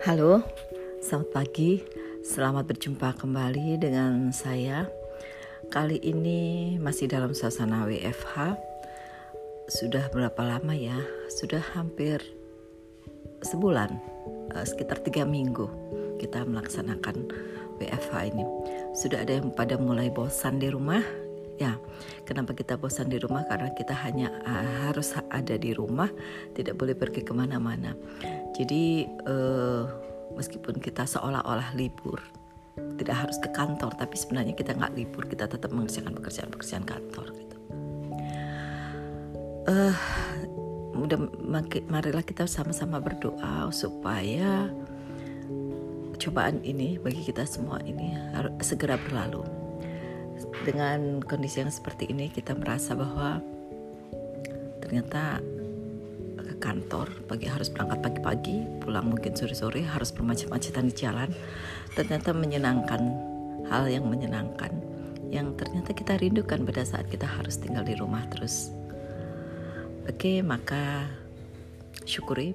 Halo, selamat pagi. Selamat berjumpa kembali dengan saya. Kali ini masih dalam suasana WFH. Sudah berapa lama ya? Sudah hampir sebulan, eh, sekitar tiga minggu kita melaksanakan WFH ini. Sudah ada yang pada mulai bosan di rumah, ya kenapa kita bosan di rumah karena kita hanya uh, harus ada di rumah tidak boleh pergi ke mana-mana jadi uh, meskipun kita seolah-olah libur tidak harus ke kantor tapi sebenarnya kita nggak libur kita tetap mengerjakan pekerjaan-pekerjaan kantor gitu. Uh, mudah marilah kita sama-sama berdoa supaya cobaan ini bagi kita semua ini harus segera berlalu. Dengan kondisi yang seperti ini kita merasa bahwa ternyata kantor pagi harus berangkat pagi-pagi pulang mungkin sore-sore harus bermacet-macetan di jalan ternyata menyenangkan hal yang menyenangkan yang ternyata kita rindukan pada saat kita harus tinggal di rumah terus oke maka syukuri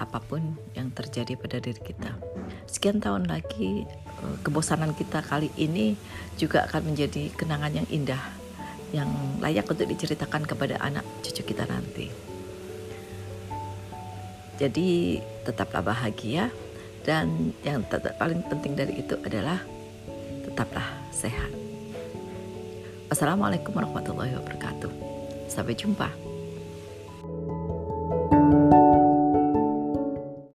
apa pun yang terjadi pada diri kita. Sekian tahun lagi eh, kebosanan kita kali ini juga akan menjadi kenangan yang indah yang layak untuk diceritakan kepada anak cucu kita nanti. Jadi tetaplah bahagia dan yang paling penting dari itu adalah tetaplah sehat. Wassalamualaikum warahmatullahi wabarakatuh. Sampai jumpa.